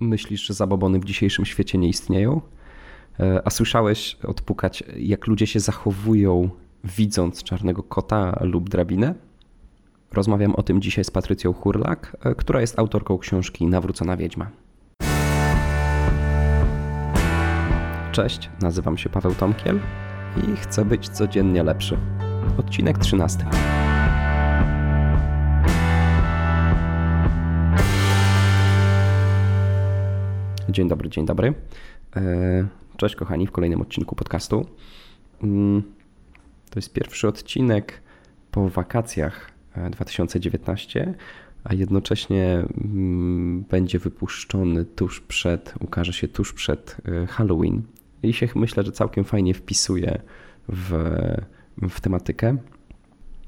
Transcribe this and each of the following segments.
Myślisz, że zabobony w dzisiejszym świecie nie istnieją? E, a słyszałeś odpukać, jak ludzie się zachowują, widząc czarnego kota lub drabinę? Rozmawiam o tym dzisiaj z Patrycją Hurlak, e, która jest autorką książki Nawrócona Wiedźma. Cześć, nazywam się Paweł Tomkiel i chcę być codziennie lepszy. Odcinek 13. Dzień dobry, dzień dobry. E, cześć kochani w kolejnym odcinku podcastu. Mm, to jest pierwszy odcinek po wakacjach 2019, e, a jednocześnie mm, będzie wypuszczony tuż przed, ukaże się tuż przed e, Halloween. I się myślę, że całkiem fajnie wpisuje w, w tematykę.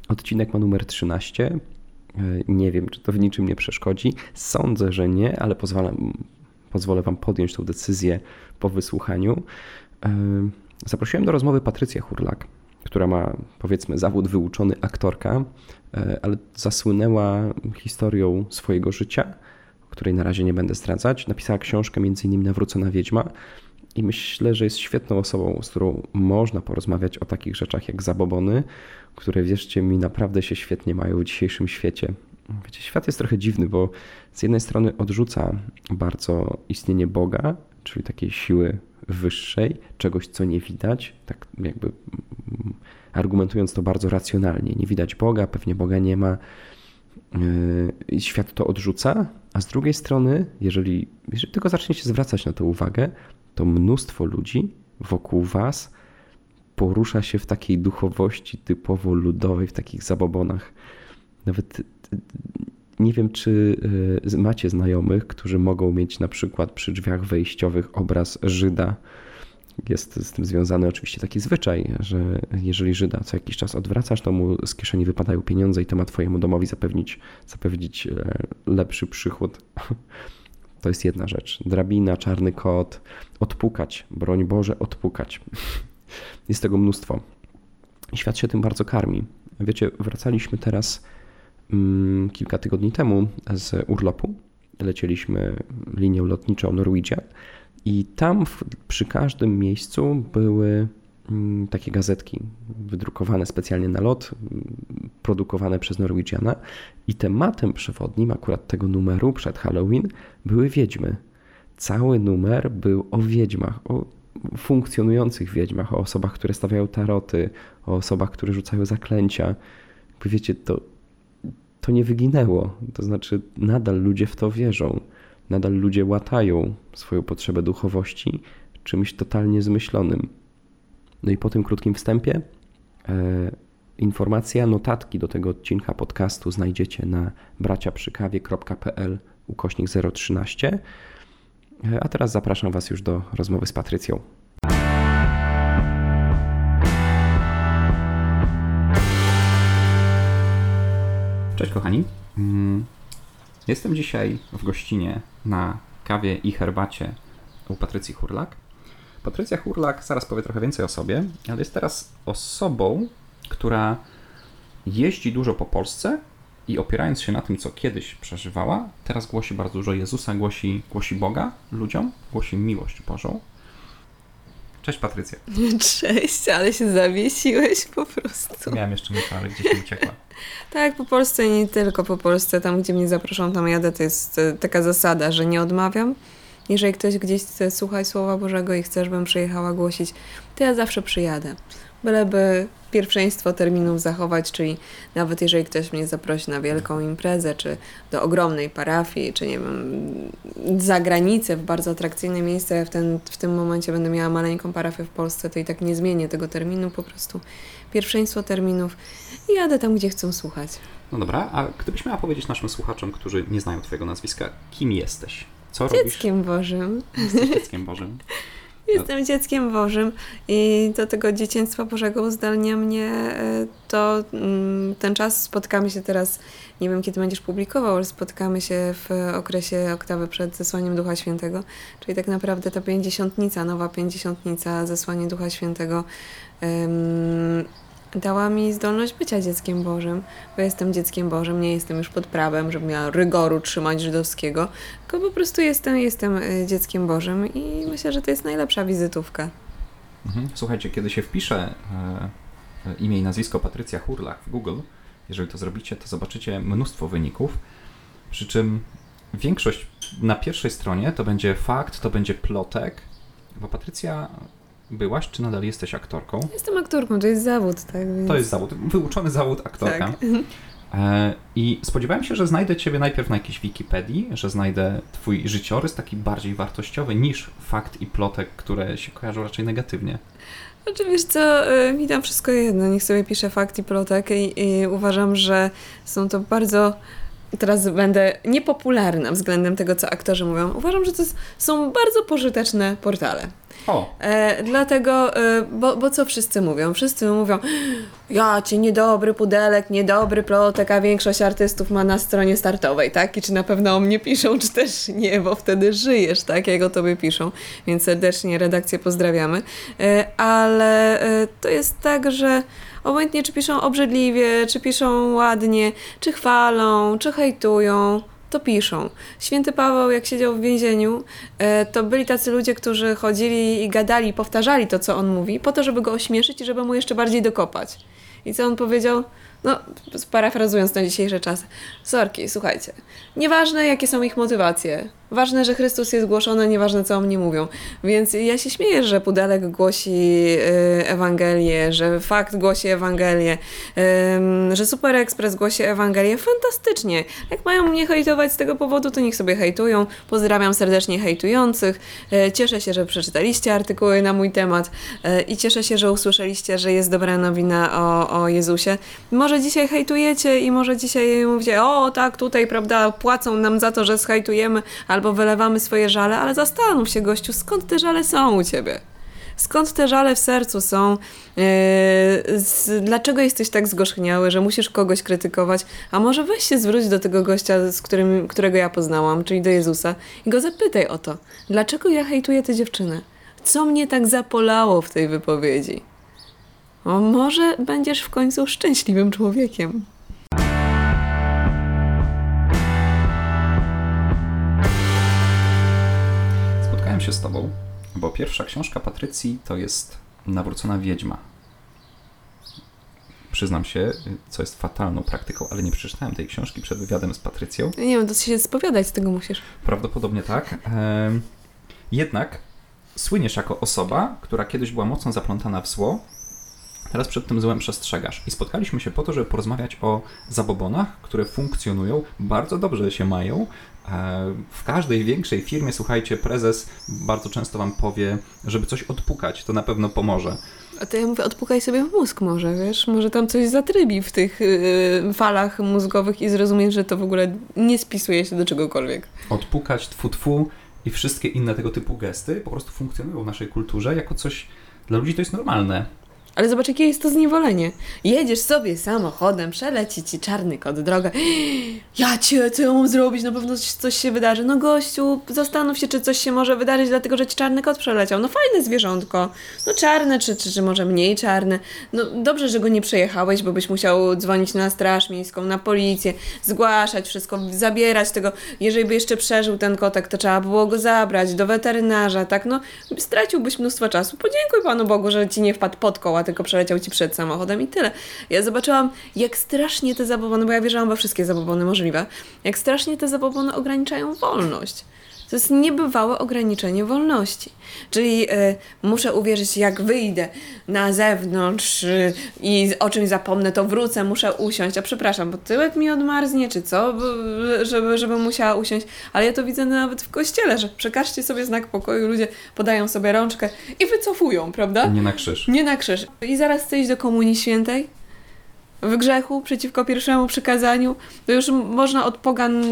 Odcinek ma numer 13. Nie wiem, czy to w niczym nie przeszkodzi. Sądzę, że nie, ale pozwalam, pozwolę Wam podjąć tę decyzję po wysłuchaniu. E, zaprosiłem do rozmowy Patrycję Hurlak, która ma powiedzmy zawód wyuczony aktorka, e, ale zasłynęła historią swojego życia, której na razie nie będę zdradzać. Napisała książkę m.in. Nawrócona Wiedźma i myślę, że jest świetną osobą, z którą można porozmawiać o takich rzeczach jak zabobony, które wierzcie mi naprawdę się świetnie mają w dzisiejszym świecie. Wiecie, świat jest trochę dziwny, bo z jednej strony odrzuca bardzo istnienie Boga, czyli takiej siły wyższej, czegoś, co nie widać, tak jakby mm, argumentując to bardzo racjonalnie. Nie widać Boga, pewnie Boga nie ma. Yy, świat to odrzuca, a z drugiej strony, jeżeli, jeżeli tylko zaczniecie zwracać na to uwagę, to mnóstwo ludzi wokół Was porusza się w takiej duchowości typowo ludowej, w takich zabobonach. Nawet nie wiem, czy y, macie znajomych, którzy mogą mieć na przykład przy drzwiach wejściowych obraz Żyda. Jest z tym związany oczywiście taki zwyczaj, że jeżeli Żyda co jakiś czas odwracasz, to mu z kieszeni wypadają pieniądze i to ma Twojemu domowi zapewnić, zapewnić e, lepszy przychód. To jest jedna rzecz. Drabina, czarny kot, odpukać, broń Boże, odpukać. Jest tego mnóstwo. Świat się tym bardzo karmi. Wiecie, wracaliśmy teraz kilka tygodni temu z urlopu. Lecieliśmy linią lotniczą Norwegian i tam przy każdym miejscu były mm, takie gazetki wydrukowane specjalnie na lot, produkowane przez Norwegiana i tematem przewodnim akurat tego numeru przed Halloween były wiedźmy. Cały numer był o wiedźmach, o funkcjonujących wiedźmach, o osobach, które stawiają taroty, o osobach, które rzucają zaklęcia. Wiecie, to to nie wyginęło. To znaczy, nadal ludzie w to wierzą, nadal ludzie łatają swoją potrzebę duchowości czymś totalnie zmyślonym. No i po tym krótkim wstępie e, informacja, notatki do tego odcinka podcastu znajdziecie na braciaprzykawie.pl ukośnik 013. E, a teraz zapraszam Was już do rozmowy z Patrycją. Cześć kochani. Mm, jestem dzisiaj w gościnie na kawie i herbacie u Patrycji Hurlak. Patrycja Hurlak zaraz powie trochę więcej o sobie, ale jest teraz osobą, która jeździ dużo po Polsce i opierając się na tym, co kiedyś przeżywała, teraz głosi bardzo dużo Jezusa, głosi, głosi Boga ludziom, głosi miłość Bożą. Cześć Patrycja. Cześć, ale się zawiesiłeś po prostu. Miałem jeszcze myśl, ale gdzieś mi uciekła. tak, po Polsce i nie tylko po Polsce. Tam, gdzie mnie zaproszą, tam jadę. To jest e, taka zasada, że nie odmawiam. Jeżeli ktoś gdzieś chce słuchać Słowa Bożego i chce, żebym przyjechała głosić, to ja zawsze przyjadę byleby pierwszeństwo terminów zachować, czyli nawet jeżeli ktoś mnie zaprosi na wielką imprezę, czy do ogromnej parafii, czy nie wiem, za granicę, w bardzo atrakcyjne miejsce, ja w, ten, w tym momencie będę miała maleńką parafię w Polsce, to i tak nie zmienię tego terminu, po prostu pierwszeństwo terminów i jadę tam, gdzie chcą słuchać. No dobra, a gdybyś miała powiedzieć naszym słuchaczom, którzy nie znają Twojego nazwiska, kim jesteś? Co dzieckiem robisz? Dzieckiem Bożym. Jesteś dzieckiem Bożym. Jestem dzieckiem Bożym i do tego dzieciństwa Bożego uzdalnia mnie e, to mm, ten czas. Spotkamy się teraz, nie wiem kiedy będziesz publikował, ale spotkamy się w okresie oktawy przed zesłaniem Ducha Świętego, czyli tak naprawdę ta pięćdziesiątnica, nowa pięćdziesiątnica zesłanie Ducha Świętego um, dała mi zdolność bycia dzieckiem Bożym, bo jestem dzieckiem Bożym, nie jestem już pod prawem, żebym miała rygoru trzymać żydowskiego, tylko po prostu jestem, jestem y, dzieckiem Bożym i myślę, że to jest najlepsza wizytówka. Mhm. Słuchajcie, kiedy się wpisze e, imię i nazwisko Patrycja Hurlach w Google, jeżeli to zrobicie, to zobaczycie mnóstwo wyników, przy czym większość na pierwszej stronie to będzie fakt, to będzie plotek, bo Patrycja byłaś, czy nadal jesteś aktorką? Jestem aktorką, to jest zawód, tak? Więc... To jest zawód, wyuczony zawód aktorka. Tak. E, I spodziewałem się, że znajdę Ciebie najpierw na jakiejś Wikipedii, że znajdę Twój życiorys taki bardziej wartościowy niż fakt i plotek, które się kojarzą raczej negatywnie. Znaczy wiesz co, y, mi tam wszystko jedno, niech sobie pisze fakt i plotek i, i uważam, że są to bardzo, teraz będę niepopularna względem tego, co aktorzy mówią, uważam, że to są bardzo pożyteczne portale. O, E, dlatego, e, bo, bo co wszyscy mówią? Wszyscy mówią, ja ci niedobry pudelek, niedobry plotek, a większość artystów ma na stronie startowej, tak? I czy na pewno o mnie piszą, czy też nie, bo wtedy żyjesz, tak? Jak o tobie piszą. Więc serdecznie redakcję pozdrawiamy. E, ale e, to jest tak, że obojętnie czy piszą obrzydliwie, czy piszą ładnie, czy chwalą, czy hejtują, to piszą. Święty Paweł, jak siedział w więzieniu, e, to byli tacy ludzie, którzy chodzili i gadali, powtarzali to, co on mówi, po to, żeby go ośmieszyć i żeby mu jeszcze bardziej dokopać. I co on powiedział? No, parafrazując na dzisiejsze czasy. Sorki, słuchajcie. Nieważne, jakie są ich motywacje. Ważne, że Chrystus jest głoszony, nieważne, co o mnie mówią. Więc ja się śmieję, że Pudelek głosi y, Ewangelię, że Fakt głosi Ewangelię, że Super Express głosi Ewangelię. Fantastycznie. Jak mają mnie hejtować z tego powodu, to niech sobie hejtują. Pozdrawiam serdecznie hejtujących. Y, Cieszę się, że przeczytaliście artykuły na mój temat y, i cieszę się, że usłyszeliście, że jest dobra nowina o, o Jezusie. Może dzisiaj hejtujecie i może dzisiaj mówicie, o tak, tutaj, prawda, płacą nam za to, że zhejtujemy albo wylewamy swoje żale, ale zastanów się, gościu, skąd te żale są u ciebie? Skąd te żale w sercu są? Yy, z, dlaczego jesteś tak zgorzchniały, że musisz kogoś krytykować? A może weź się zwróć do tego gościa, z którym, którego ja poznałam, czyli do Jezusa, i go zapytaj o to. Dlaczego ja hejtuję tę dziewczynę? Co mnie tak zapolało w tej wypowiedzi? O, może będziesz w końcu szczęśliwym człowiekiem. Się z Tobą, bo pierwsza książka Patrycji to jest Nawrócona Wiedźma. Przyznam się, co jest fatalną praktyką, ale nie przeczytałem tej książki przed wywiadem z Patrycją. Nie wiem, to się spowiadać z tego musisz. Prawdopodobnie tak. Jednak słyniesz jako osoba, która kiedyś była mocno zaplątana w zło, teraz przed tym złem przestrzegasz. I spotkaliśmy się po to, żeby porozmawiać o zabobonach, które funkcjonują, bardzo dobrze się mają. E, W każdej większej firmie, słuchajcie, prezes bardzo często wam powie, żeby coś odpukać, to na pewno pomoże. A to ja mówię, odpukaj sobie w mózg może, wiesz? Może tam coś zatrybi w tych yy, falach mózgowych i zrozumiesz, że to w ogóle nie spisuje się do czegokolwiek. Odpukać, tfu, tfu i wszystkie inne tego typu gesty po prostu funkcjonują w naszej kulturze jako coś, dla ludzi to jest normalne. Ale zobacz, jakie jest to zniewolenie. Jedziesz sobie samochodem, przeleci ci czarny kot drogę. Ja cię, co ja mam zrobić? Na pewno coś, się wydarzy. No gościu, zastanów się, czy coś się może wydarzyć, dlatego że ci czarny kot przeleciał. No fajne zwierzątko. No czarne, czy, czy, czy może mniej czarne. No dobrze, że go nie przejechałeś, bo byś musiał dzwonić na straż miejską, na policję, zgłaszać wszystko, zabierać tego. Jeżeli by jeszcze przeżył ten kotek, to trzeba było go zabrać do weterynarza, tak? No straciłbyś mnóstwo czasu. Podziękuj Panu Bogu, że ci nie wpadł pod koła, tylko przeleciał ci przed samochodem i tyle. Ja zobaczyłam, jak strasznie te zabobony, bo ja wierzyłam we wszystkie zabobony możliwe, jak strasznie te zabobony ograniczają wolność. To jest niebywałe ograniczenie wolności. Czyli y, muszę uwierzyć, jak wyjdę na zewnątrz y, i o czymś zapomnę, to wrócę, muszę usiąść. A przepraszam, bo tyłek mi odmarznie, czy co, żeby, żeby musiała usiąść. Ale ja to widzę nawet w kościele, że przekażcie sobie znak pokoju, ludzie podają sobie rączkę i wycofują, prawda? Nie na krzyż. Nie na krzyż. I zaraz chce iść do Komunii Świętej? W grzechu przeciwko pierwszemu przykazaniu? To już można od pogan...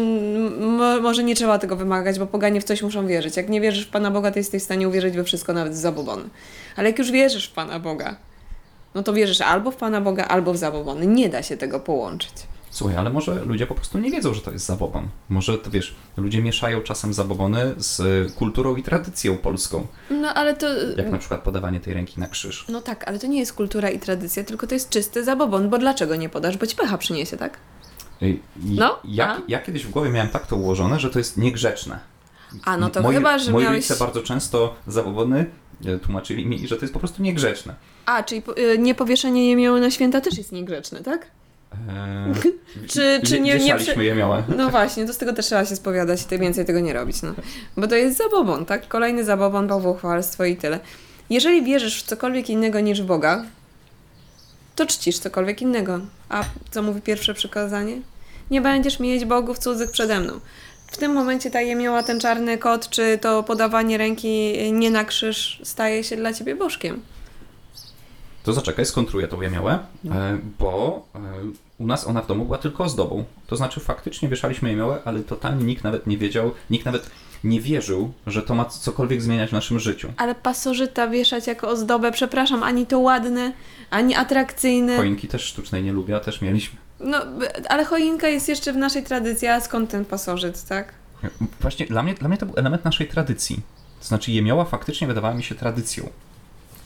Mo, może nie trzeba tego wymagać, bo poganie w coś muszą wierzyć. Jak nie wierzysz w Pana Boga, to jesteś w stanie uwierzyć we wszystko, nawet w zabobony. Ale jak już wierzysz w Pana Boga, no to wierzysz albo w Pana Boga, albo w zabobony. Nie da się tego połączyć. Słuchaj, ale może ludzie po prostu nie wiedzą, że to jest zabobon. Może, to wiesz, ludzie mieszają czasem zabobony z kulturą i tradycją polską. No ale to... Jak na przykład podawanie tej ręki na krzyż. No tak, ale to nie jest kultura i tradycja, tylko to jest czysty zabobon, bo dlaczego nie podasz? Bo ci pecha przyniesie, tak? I, No, ja, ja kiedyś w głowie miałem tak to ułożone, że to jest niegrzeczne. A no to moi, chyba, że moi miałeś... rodzice bardzo często zabobony e, tłumaczyli mi, że to jest po prostu niegrzeczne. A, czyli po- y, niepowieszenie jemioły na święta też jest niegrzeczne, tak? Eee, Czy- czy nie- nie przy- je. No właśnie, to z tego też trzeba się spowiadać i ty więcej tego nie robić, no. Bo to jest zabobon, tak? Kolejny zabobon, bałwochwalstwo i tyle. Jeżeli wierzysz w cokolwiek innego niż w Boga, to czcisz cokolwiek innego. A co mówi pierwsze przykazanie? Nie będziesz mieć bogów cudzych przede mną. W tym momencie ta jemioła, ten czarny kot, czy to podawanie ręki nie na krzyż staje się dla ciebie bożkiem. To zaczekaj, skontruję tą jemiołę, e, bo e, u nas ona w domu była tylko ozdobą. To znaczy faktycznie wieszaliśmy jemiołę, ale totalnie nikt nawet nie wiedział, nikt nawet nie wierzył, że to ma cokolwiek zmieniać w naszym życiu. Ale pasożyta wieszać jako ozdobę, przepraszam, ani to ładne, ani atrakcyjne. Choinki też sztucznej nie lubię, a też mieliśmy. No, ale choinka jest jeszcze w naszej tradycji, a skąd ten pasożyt, tak? Właśnie dla mnie, dla mnie to był element naszej tradycji. To znaczy jemioła faktycznie wydawała mi się tradycją.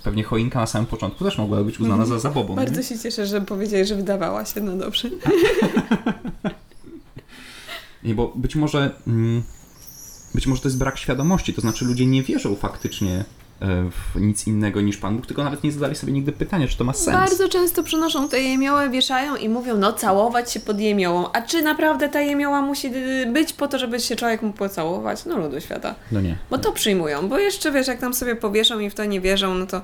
Pewnie choinka na samym początku też mogła być uznana za zabobon. nie? Mhm. Bardzo się cieszę, że powiedzieli, że wydawała się, no dobrze. Nie, bo być może, mm, być może to jest brak świadomości, to znaczy ludzie nie wierzą faktycznie w nic innego niż Pan Bóg, tylko nawet nie zadali sobie nigdy pytania, czy to ma sens. Bardzo często przynoszą te jemioły, wieszają i mówią, no całować się pod jemiołą. A czy naprawdę ta jemioła musi y, być po to, żeby się człowiek mógł pocałować? No ludu świata. No nie. Bo to przyjmują, bo jeszcze wiesz, jak tam sobie powieszą i w to nie wierzą, no to.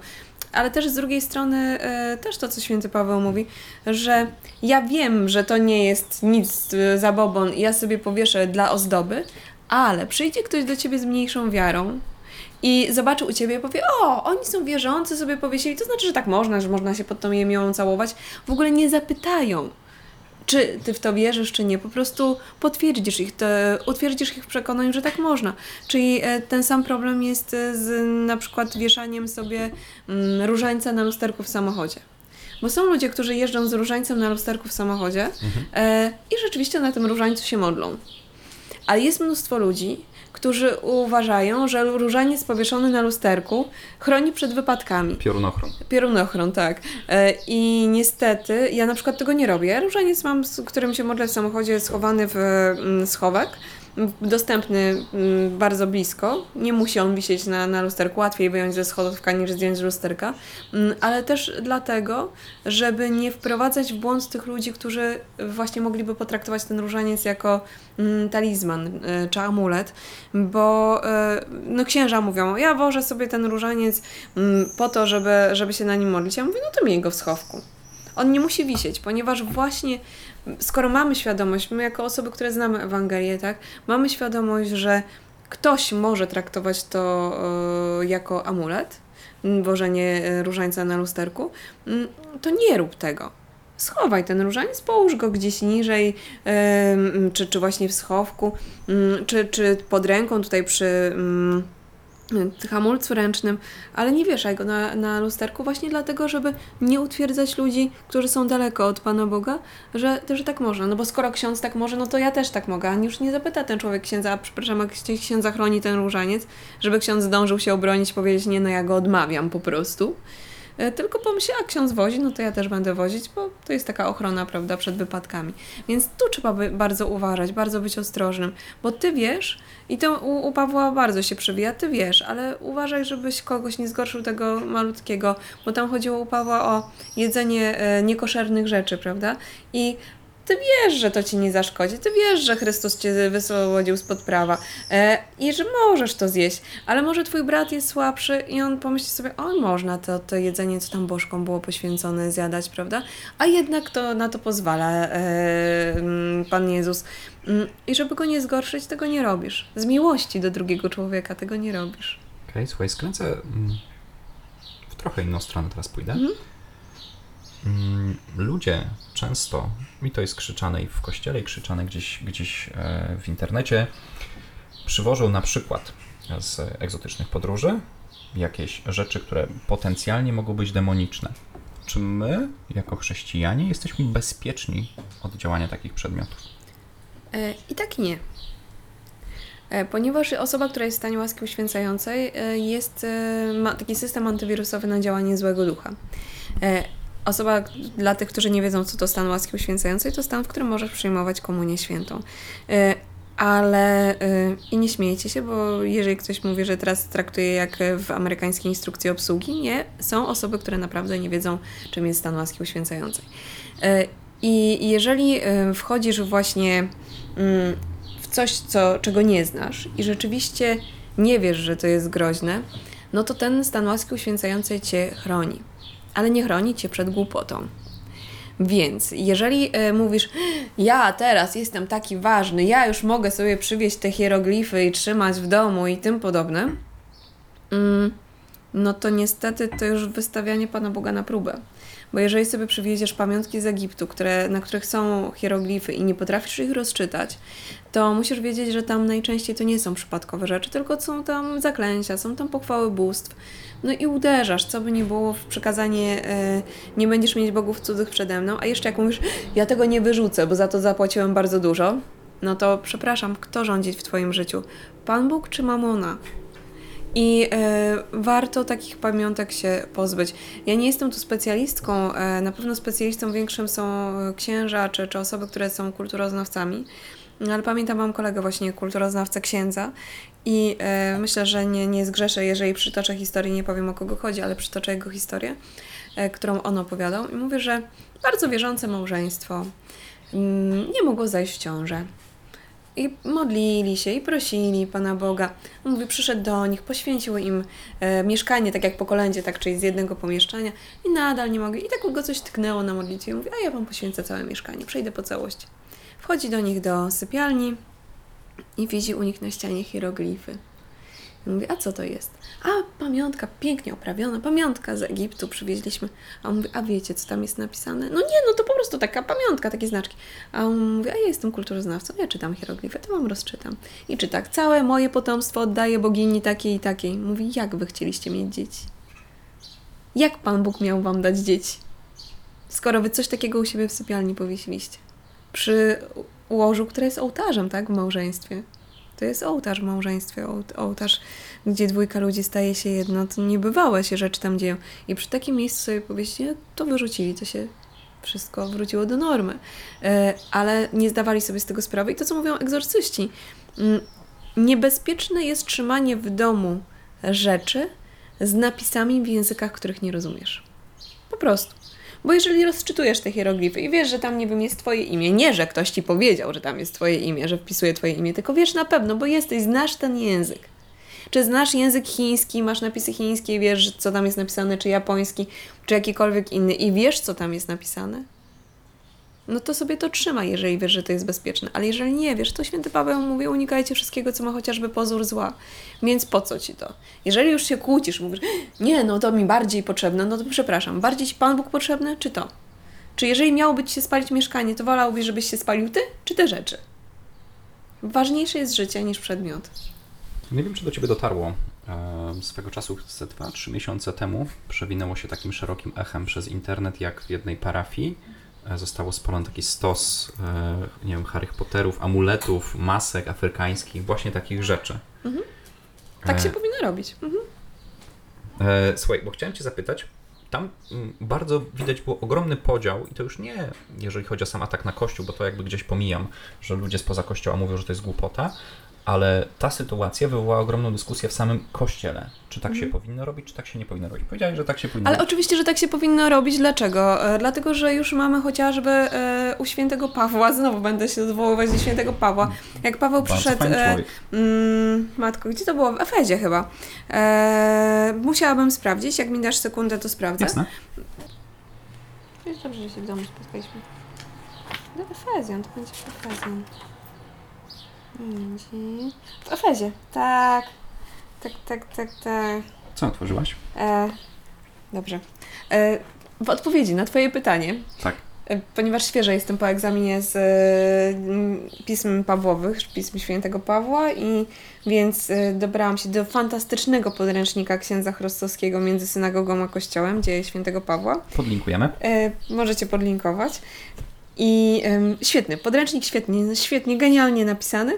Ale też z drugiej strony, e, też to, co święty Paweł mówi, że ja wiem, że to nie jest nic e, zabobon i ja sobie powieszę dla ozdoby, ale przyjdzie ktoś do ciebie z mniejszą wiarą i zobaczy u ciebie i powie: O, oni są wierzący, sobie powiesili, to znaczy, że tak można, że można się pod tą jemiołą całować. W ogóle nie zapytają czy ty w to wierzysz, czy nie. Po prostu potwierdzisz ich, te, utwierdzisz ich w przekonaniu, że tak można. Czyli e, ten sam problem jest e, z na przykład wieszaniem sobie mm, różańca na lusterku w samochodzie. Bo są ludzie, którzy jeżdżą z różańcem na lusterku w samochodzie e, i rzeczywiście na tym różańcu się modlą. Ale jest mnóstwo ludzi, którzy uważają, że różaniec powieszony na lusterku chroni przed wypadkami. Piorunochron. Piorunochron, tak. E, I niestety ja na przykład tego nie robię. Różaniec mam, z którym się modlę w samochodzie, schowany w mm, schowek. Dostępny mm, bardzo blisko. Nie musi on wisieć na, na lusterku. Łatwiej wyjąć ze schodówka niż zdjąć z lusterka. Mm, Ale też dlatego, żeby nie wprowadzać w błąd tych ludzi, którzy właśnie mogliby potraktować ten różaniec jako mm, talizman y, czy amulet, bo y, no księża mówią, ja wożę sobie ten różaniec po to, żeby, żeby się na nim modlić. Ja mówię, no to miej go w schowku. On nie musi wisieć, ponieważ właśnie skoro mamy świadomość, my jako osoby, które znamy Ewangelię, tak, mamy świadomość, że ktoś może traktować to y, jako amulet, wożenie y, różańca na lusterku, to nie rób tego. Schowaj ten różaniec, połóż go gdzieś niżej, czy, czy właśnie w schowku, czy, czy pod ręką tutaj przy hamulcu ręcznym, ale nie wieszaj go na, na lusterku właśnie dlatego, żeby nie utwierdzać ludzi, którzy są daleko od Pana Boga, że, że tak można. No bo skoro ksiądz tak może, no to ja też tak mogę. A już nie zapyta ten człowiek księdza, a przepraszam, jak księ- księdza chroni ten różaniec, żeby ksiądz zdążył się obronić, powiedzieć, nie no ja go odmawiam po prostu. E, Tylko pomyśl, a ksiądz wozi, no to ja też będę wozić, bo to jest taka ochrona, prawda, przed wypadkami. Więc tu trzeba by bardzo uważać, bardzo być ostrożnym, bo ty wiesz, i to u, u Pawła bardzo się przewija, ty wiesz, ale uważaj, żebyś kogoś nie zgorszył tego malutkiego, bo tam chodziło u Pawła o jedzenie e, niekoszernych rzeczy, prawda? I ty wiesz, że to ci nie zaszkodzi, ty wiesz, że Chrystus cię wyswobodził spod prawa e, i że możesz to zjeść, ale może twój brat jest słabszy i on pomyśli sobie, o można to, to jedzenie, co tam bożkom było poświęcone, zjadać, prawda? A jednak to na to pozwala e, Pan Jezus. Mm, I żeby go nie zgorszyć, tego nie robisz. Z miłości do drugiego człowieka tego nie robisz. Okej, słuchaj, skręcę mm, w trochę inną stronę teraz pójdę. Mm, Ludzie często, i to jest krzyczane i w kościele, i krzyczane gdzieś, gdzieś e, w internecie, przywożą na przykład z egzotycznych podróży jakieś rzeczy, które potencjalnie mogą być demoniczne. czy my, jako chrześcijanie, jesteśmy bezpieczni od działania takich przedmiotów? E, I tak nie. E, Ponieważ osoba, która jest w stanie łaski uświęcającej, jest, ma taki system antywirusowy na działanie złego ducha. Osoba, dla tych, którzy nie wiedzą, co to stan łaski uświęcającej, to stan, w którym możesz przyjmować komunię świętą. E, Ale e, i nie śmiejcie się, bo jeżeli ktoś mówi, że teraz traktuje jak w amerykańskiej instrukcji obsługi, nie, są osoby, które naprawdę nie wiedzą, czym jest stan łaski uświęcającej. E, I jeżeli wchodzisz właśnie mm, w coś, co, czego nie znasz i rzeczywiście nie wiesz, że to jest groźne, no to ten stan łaski uświęcającej cię chroni. Ale nie chroni cię przed głupotą. Więc jeżeli e, mówisz, ja teraz jestem taki ważny, ja już mogę sobie przywieźć te hieroglify i trzymać w domu i tym podobne, mm, no to niestety to już wystawianie Pana Boga na próbę. Bo jeżeli sobie przywieziesz pamiątki z Egiptu, które, na których są hieroglify i nie potrafisz ich rozczytać, to musisz wiedzieć, że tam najczęściej to nie są przypadkowe rzeczy, tylko są tam zaklęcia, są tam pochwały bóstw. No i uderzasz, co by nie było w przekazanie, e, nie będziesz mieć bogów cudzych przede mną, a jeszcze jak mówisz, ja tego nie wyrzucę, bo za to zapłaciłem bardzo dużo, no to przepraszam, kto rządzi w Twoim życiu? Pan Bóg czy Mamona? I e, warto takich pamiątek się pozbyć. Ja nie jestem tu specjalistką, e, na pewno specjalistą większym są e, księża czy, czy osoby, które są kulturoznawcami. Ale pamiętam, mam kolegę właśnie kulturoznawcę księdza i e, myślę, że nie, nie zgrzeszę, jeżeli przytoczę historię, nie powiem o kogo chodzi, ale przytoczę jego historię, e, którą on opowiadał. I mówię, że bardzo wierzące małżeństwo mm, nie mogło zajść w ciążę. I modlili się i prosili Pana Boga. On mówi, przyszedł do nich, poświęcił im e, mieszkanie, tak jak po kolędzie, tak, czyli z jednego pomieszczenia i nadal nie mogli. I tak go coś tknęło na modlitwie i mówi, a ja Wam poświęcę całe mieszkanie, przejdę po całości. Wchodzi do nich do sypialni i widzi u nich na ścianie hieroglify. Mówi, a co to jest? A, pamiątka, pięknie oprawiona, pamiątka z Egiptu przywieźliśmy. A on mówi, a wiecie, co tam jest napisane? No nie, no to po prostu taka pamiątka, takie znaczki. A on mówi, a ja jestem kulturoznawcą, ja czytam hieroglify, to wam rozczytam. I czy tak, całe moje potomstwo oddaję bogini takiej i takiej. Mówi, jak wy chcieliście mieć dzieci? Jak Pan Bóg miał wam dać dzieci? Skoro wy coś takiego u siebie w sypialni powiesiliście. Przy łożu, które jest ołtarzem, tak, w małżeństwie. To jest ołtarz w małżeństwie, ołt- ołtarz, gdzie dwójka ludzi staje się jedno. To niebywałe się rzeczy tam dzieją. I przy takim miejscu sobie powieści, to wyrzucili, to się wszystko wróciło do normy. E, ale nie zdawali sobie z tego sprawy. I to, co mówią egzorcyści. Mm, Niebezpieczne jest trzymanie w domu rzeczy z napisami w językach, których nie rozumiesz. Po prostu. Bo jeżeli rozczytujesz te hieroglify i wiesz, że tam, nie wiem, jest twoje imię, nie, że ktoś ci powiedział, że tam jest twoje imię, że wpisuje twoje imię, tylko wiesz na pewno, bo jesteś, znasz ten język. Czy znasz język chiński, masz napisy chińskie, wiesz, co tam jest napisane, czy japoński, czy jakikolwiek inny i wiesz, co tam jest napisane? No to sobie to trzymaj, jeżeli wiesz, że to jest bezpieczne. Ale jeżeli nie wiesz, to święty Paweł mówi, unikajcie wszystkiego, co ma chociażby pozór zła. Więc po co ci to? Jeżeli już się kłócisz, mówisz, nie, no to mi bardziej potrzebne, no to przepraszam, bardziej ci Pan Bóg potrzebny, czy to? Czy jeżeli miałoby ci się spalić mieszkanie, to wolałbyś, żebyś się spalił ty, czy te rzeczy? Ważniejsze jest życie niż przedmiot. Nie wiem, czy do Ciebie dotarło. Swego czasu, ze 2-3 miesiące temu, przewinęło się takim szerokim echem przez internet, jak w jednej parafii zostało spalony taki stos, e, nie wiem, Harry Potterów, amuletów, masek afrykańskich, właśnie takich rzeczy. Tak się E, powinno robić. Mhm. E, słuchaj, bo chciałem Cię zapytać, tam mm, bardzo widać było ogromny podział i to już nie jeżeli chodzi o sam atak na Kościół, bo to jakby gdzieś pomijam, że ludzie spoza Kościoła mówią, że to jest głupota, ale ta sytuacja wywołała ogromną dyskusję w samym Kościele. Czy tak się powinno robić, czy tak się nie powinno robić. Powiedziałeś, że tak się powinno Ale robić. oczywiście, że tak się powinno robić. Dlaczego? E, Dlatego, że już mamy chociażby e, u świętego Pawła, znowu będę się odwoływać do świętego Pawła. Jak Paweł Bardzo przyszedł. E, mm, matko, gdzie to było? W Efezie chyba. E, musiałabym sprawdzić. Jak mi dasz sekundę, to sprawdzę. Jasne. Jest dobrze, że się w domu spotkaliśmy. Do Efezjan, to będzie Efezjan. W Efezie, tak. Tak, tak, tak, tak. Co otworzyłaś? E, dobrze. E, w odpowiedzi na Twoje pytanie, Tak. e, ponieważ świeżo jestem po egzaminie z e, pism Pawłowych, pism świętego Pawła i więc e, dobrałam się do fantastycznego podręcznika księdza Chrostowskiego między synagogą a kościołem, dzieje świętego Pawła. Podlinkujemy. E, możecie podlinkować. I świetny, podręcznik świetnie, świetnie, genialnie napisany,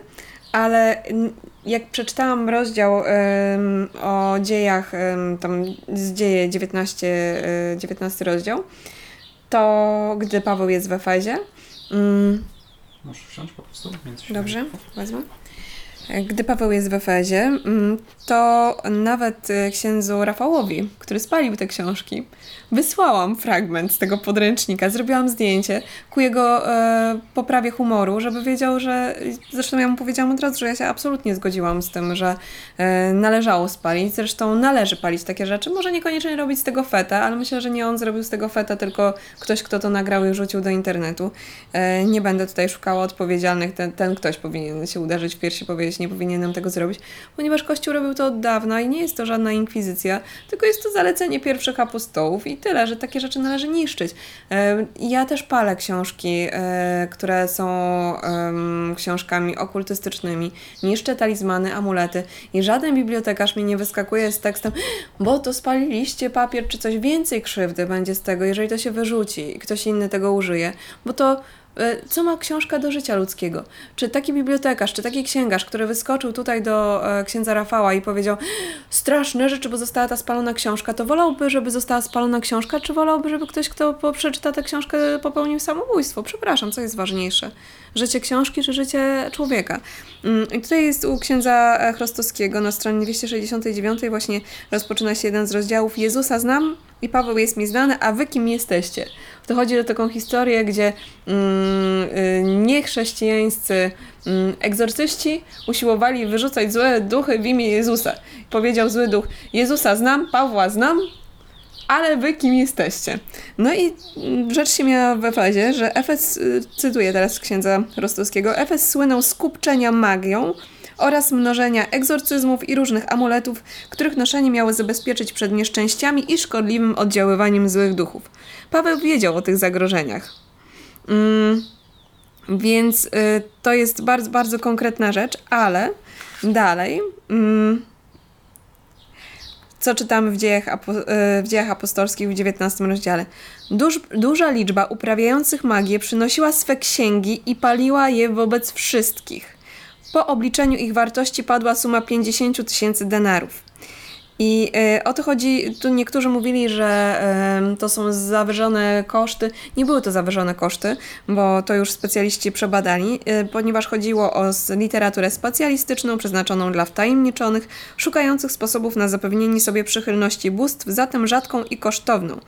ale jak przeczytałam rozdział o dziejach, tam z dzieje 19, e, 19 rozdział, to gdy Paweł jest w Efezie, mm, Możesz wsiąść po prostu? Między Dobrze, wezmę. Gdy Paweł jest w Efezie, mm, to nawet e, księdzu Rafałowi, który spalił te książki, wysłałam fragment z tego podręcznika, zrobiłam zdjęcie ku jego e, poprawie humoru, żeby wiedział, że. Zresztą ja mu powiedziałam od razu, że ja się absolutnie zgodziłam z tym, że e, należało spalić. Zresztą należy palić takie rzeczy. Może niekoniecznie robić z tego feta, ale myślę, że nie on zrobił z tego feta, tylko ktoś, kto to nagrał i rzucił do internetu. E, nie będę tutaj szukała odpowiedzialnych. Ten, ten ktoś powinien się uderzyć w piersi, powiedzieć, nie powinienem tego zrobić, ponieważ Kościół robił to od dawna i nie jest to żadna inkwizycja, tylko jest to zalecenie pierwszych apostołów i tyle, że takie rzeczy należy niszczyć. Ja też palę książki, e, które są książkami okultystycznymi, niszczę talizmany, amulety i żaden bibliotekarz mi nie wyskakuje z tekstem, bo to spaliliście papier czy coś więcej krzywdy będzie z tego, jeżeli to się wyrzuci i ktoś inny tego użyje, bo to co ma książka do życia ludzkiego? Czy taki bibliotekarz, czy taki księgarz, który wyskoczył tutaj do e, księdza Rafała i powiedział straszne rzeczy, bo została ta spalona książka, to wolałby, żeby została spalona książka, czy wolałby, żeby ktoś, kto przeczyta tę książkę, popełnił samobójstwo? Przepraszam, co jest ważniejsze? Życie książki, czy życie człowieka? Mm, I tutaj jest u księdza e, Chrostowskiego na stronie 269 właśnie rozpoczyna się jeden z rozdziałów Jezusa znam i Paweł jest mi znany, a wy kim jesteście? To chodzi o taką historię, gdzie mm, y, niechrześcijańscy mm, egzorcyści usiłowali wyrzucać złe duchy w imię Jezusa. Powiedział zły duch, Jezusa znam, Pawła znam, ale wy kim jesteście? No i mm, rzecz się miała w Efezie, że Efes, y, cytuję teraz księdza Rostowskiego, Efes słynął z kupczenia magią oraz mnożenia egzorcyzmów i różnych amuletów, których noszenie miało zabezpieczyć przed nieszczęściami i szkodliwym oddziaływaniem złych duchów. Paweł wiedział o tych zagrożeniach. Mm, więc y, to jest bardzo, bardzo konkretna rzecz, ale dalej. Mm, co czytamy w dziejach, y, w dziejach apostolskich w XIX rozdziale. Duż, duża liczba uprawiających magię przynosiła swe księgi i paliła je wobec wszystkich. Po obliczeniu ich wartości padła suma 50 tysięcy denarów. I y, o to chodzi, tu niektórzy mówili, że to są zawyżone koszty. Nie były to zawyżone koszty, bo to już specjaliści przebadali, y, ponieważ chodziło o literaturę specjalistyczną przeznaczoną dla wtajemniczonych, szukających sposobów na zapewnienie sobie przychylności bóstw, zatem rzadką i kosztowną.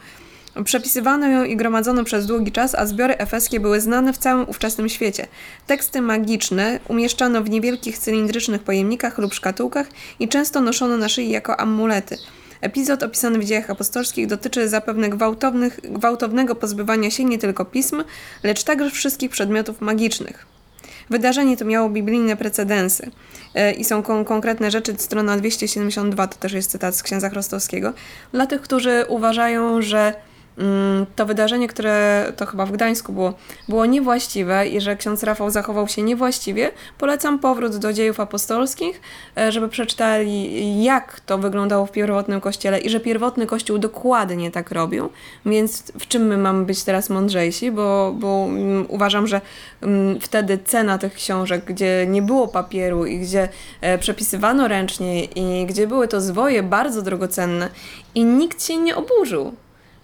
Przepisywano ją i gromadzono przez długi czas, a zbiory efeskie były znane w całym ówczesnym świecie. Teksty magiczne umieszczano w niewielkich cylindrycznych pojemnikach lub szkatułkach i często noszono na szyi jako amulety. Epizod opisany w dziejach apostolskich dotyczy zapewne gwałtownych, gwałtownego pozbywania się nie tylko pism, lecz także wszystkich przedmiotów magicznych. Wydarzenie to miało biblijne precedensy E, i są kon- konkretne rzeczy, strona 272 to też jest cytat z księdza Chrostowskiego. Dla tych, którzy uważają, że to wydarzenie, które to chyba w Gdańsku było, było niewłaściwe i że ksiądz Rafał zachował się niewłaściwie, polecam powrót do dziejów apostolskich, e, żeby przeczytali, jak to wyglądało w pierwotnym kościele i że pierwotny kościół dokładnie tak robił. Więc w czym my mamy być teraz mądrzejsi, bo, bo mm, uważam, że mm, wtedy cena tych książek, gdzie nie było papieru i gdzie e, przepisywano ręcznie i gdzie były to zwoje bardzo drogocenne i nikt się nie oburzył,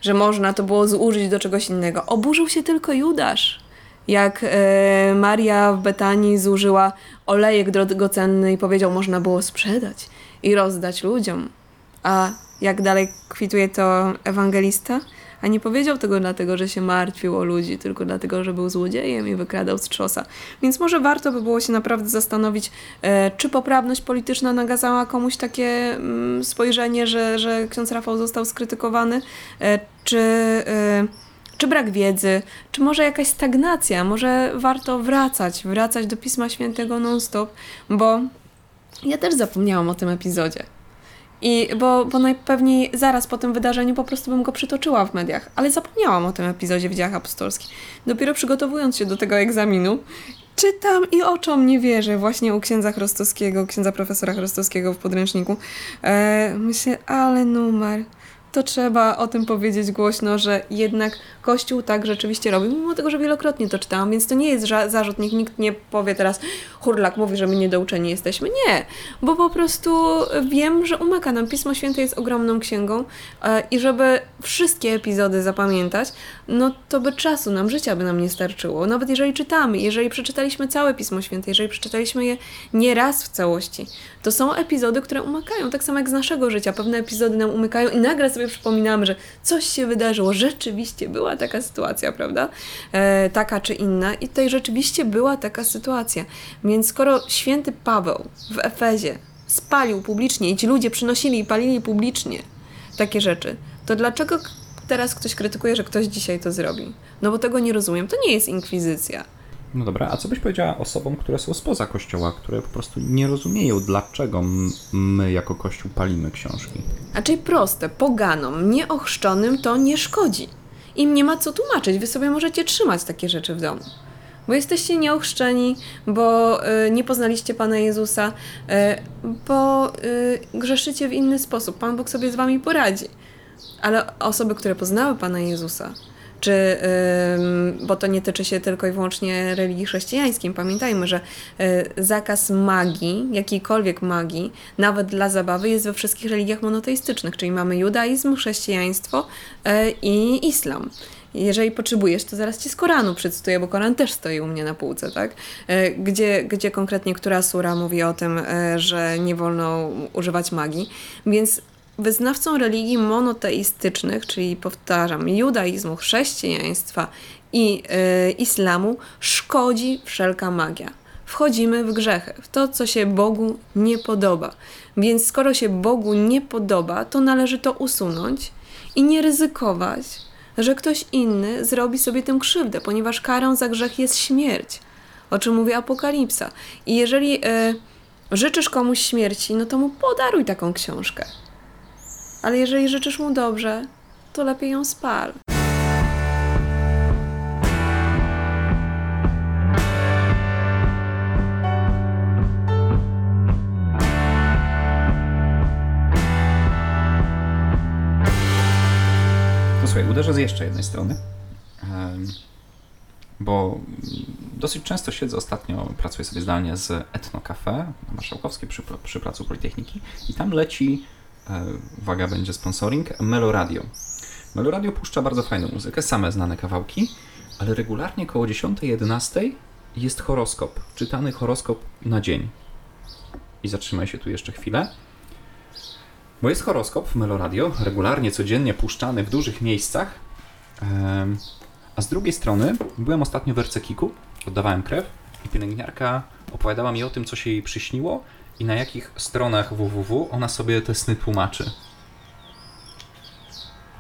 że można to było zużyć do czegoś innego. Oburzył się tylko Judasz. Jak e, Maria w Betanii zużyła olejek drogocenny i powiedział, można było sprzedać i rozdać ludziom. A jak dalej kwituje to ewangelista? A nie powiedział tego dlatego, że się martwił o ludzi, tylko dlatego, że był złodziejem i wykradał z trzosa. Więc może warto by było się naprawdę zastanowić, e, czy poprawność polityczna nagazała komuś takie mm, spojrzenie, że, że ksiądz Rafał został skrytykowany, e, czy, e, czy brak wiedzy, czy może jakaś stagnacja, może warto wracać, wracać do Pisma Świętego non-stop, bo ja też zapomniałam o tym epizodzie. I bo, bo najpewniej zaraz po tym wydarzeniu po prostu bym go przytoczyła w mediach, ale zapomniałam o tym epizodzie w dziejach apostolskich. Dopiero przygotowując się do tego egzaminu, czytam i oczom nie wierzę właśnie u księdza Chrostowskiego, księdza profesora Chrostowskiego w podręczniku. E, myślę, ale numer to trzeba o tym powiedzieć głośno, że jednak Kościół tak rzeczywiście robi, mimo tego, że wielokrotnie to czytałam, więc to nie jest zarzut, niech nikt nie powie teraz Hurlak mówi, że my niedouczeni jesteśmy. Nie, bo po prostu wiem, że umyka nam. Pismo Święte jest ogromną księgą e, i żeby wszystkie epizody zapamiętać, no to by czasu nam, życia by nam nie starczyło. Nawet jeżeli czytamy, jeżeli przeczytaliśmy całe Pismo Święte, jeżeli przeczytaliśmy je nie raz w całości, to są epizody, które umykają, tak samo jak z naszego życia. Pewne epizody nam umykają i nagle sobie przypominamy, że coś się wydarzyło, rzeczywiście była taka sytuacja, prawda? E, taka czy inna i tutaj rzeczywiście była taka sytuacja. Więc skoro święty Paweł w Efezie spalił publicznie i ci ludzie przynosili i palili publicznie takie rzeczy, to dlaczego teraz ktoś krytykuje, że ktoś dzisiaj to zrobi? No bo tego nie rozumiem. To nie jest inkwizycja. No dobra, a co byś powiedziała osobom, które są spoza kościoła, które po prostu nie rozumieją, dlaczego my jako kościół palimy książki? Czyli proste, poganom, nieochrzczonym to nie szkodzi. Im nie ma co tłumaczyć, wy sobie możecie trzymać takie rzeczy w domu. Bo jesteście nieochrzczeni, bo y, nie poznaliście Pana Jezusa, y, bo y, grzeszycie w inny sposób. Pan Bóg sobie z wami poradzi. Ale osoby, które poznały Pana Jezusa, czy, bo to nie tyczy się tylko i wyłącznie religii chrześcijańskiej. Pamiętajmy, że y, zakaz magii, jakiejkolwiek magii, nawet dla zabawy, jest we wszystkich religiach monoteistycznych, czyli mamy judaizm, chrześcijaństwo y, i islam jeżeli potrzebujesz, to zaraz ci z Koranu przedstawię, bo Koran też stoi u mnie na półce, tak? Y, gdzie, gdzie konkretnie która sura mówi o tym, że nie wolno używać magii. Więc wyznawcą religii monoteistycznych, czyli powtarzam, judaizmu, chrześcijaństwa i y, islamu, szkodzi wszelka magia. Wchodzimy w grzechy, w to, co się Bogu nie podoba. Więc skoro się Bogu nie podoba, to należy to usunąć i nie ryzykować, że ktoś inny zrobi sobie tym krzywdę, ponieważ karą za grzech jest śmierć, o czym mówi Apokalipsa. I jeżeli y, życzysz komuś śmierci, no to mu podaruj taką książkę ale jeżeli życzysz mu dobrze, to lepiej ją spal. To słuchaj, uderzę z jeszcze jednej strony, bo dosyć często siedzę ostatnio, pracuję sobie zdalnie z Etno Cafe na Marszałkowskiej przy, przy Placu Politechniki i tam leci E, uwaga, będzie sponsoring, Meloradio. Meloradio puszcza bardzo fajną muzykę, same znane kawałki, ale regularnie koło 10-11 jest horoskop, czytany horoskop na dzień. I zatrzymaj się tu jeszcze chwilę. Bo jest horoskop w Meloradio, regularnie, codziennie puszczany w dużych miejscach. A z drugiej strony, byłem ostatnio w Ercekiku, oddawałem krew i pielęgniarka opowiadała mi o tym, co się jej przyśniło i na jakich stronach www ona sobie te sny tłumaczy.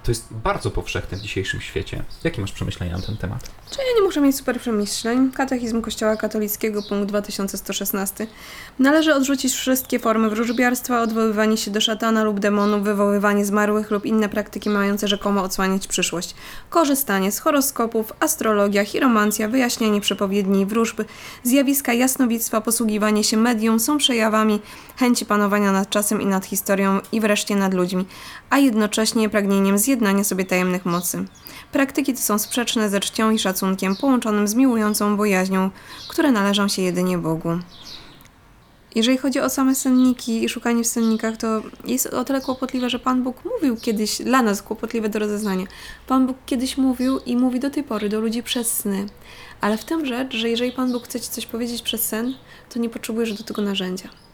To jest bardzo powszechne w dzisiejszym świecie. Jakie masz przemyślenia na ten temat? Czy ja nie muszę mieć super przemyśleń? Katechizm Kościoła Katolickiego, punkt 2116. Należy odrzucić wszystkie formy wróżbiarstwa, odwoływanie się do szatana lub demonów, wywoływanie zmarłych lub inne praktyki mające rzekomo odsłaniać przyszłość. Korzystanie z horoskopów, astrologia, chiromancja, wyjaśnianie przepowiedni, wróżby, zjawiska jasnowictwa, posługiwanie się medium są przejawami chęci panowania nad czasem i nad historią i wreszcie nad ludźmi, a jednocześnie pragnieniem zjednania sobie tajemnych mocy. Praktyki te są sprzeczne ze czcią i szacunkiem połączonym z miłującą bojaźnią, które należą się jedynie Bogu. Jeżeli chodzi o same senniki i szukanie w sennikach, to jest o tyle kłopotliwe, że Pan Bóg mówił kiedyś, dla nas kłopotliwe do rozeznania. Pan Bóg kiedyś mówił i mówi do tej pory do ludzi przez sny. Ale w tym rzecz, że jeżeli Pan Bóg chce Ci coś powiedzieć przez sen, to nie potrzebujesz do tego narzędzia.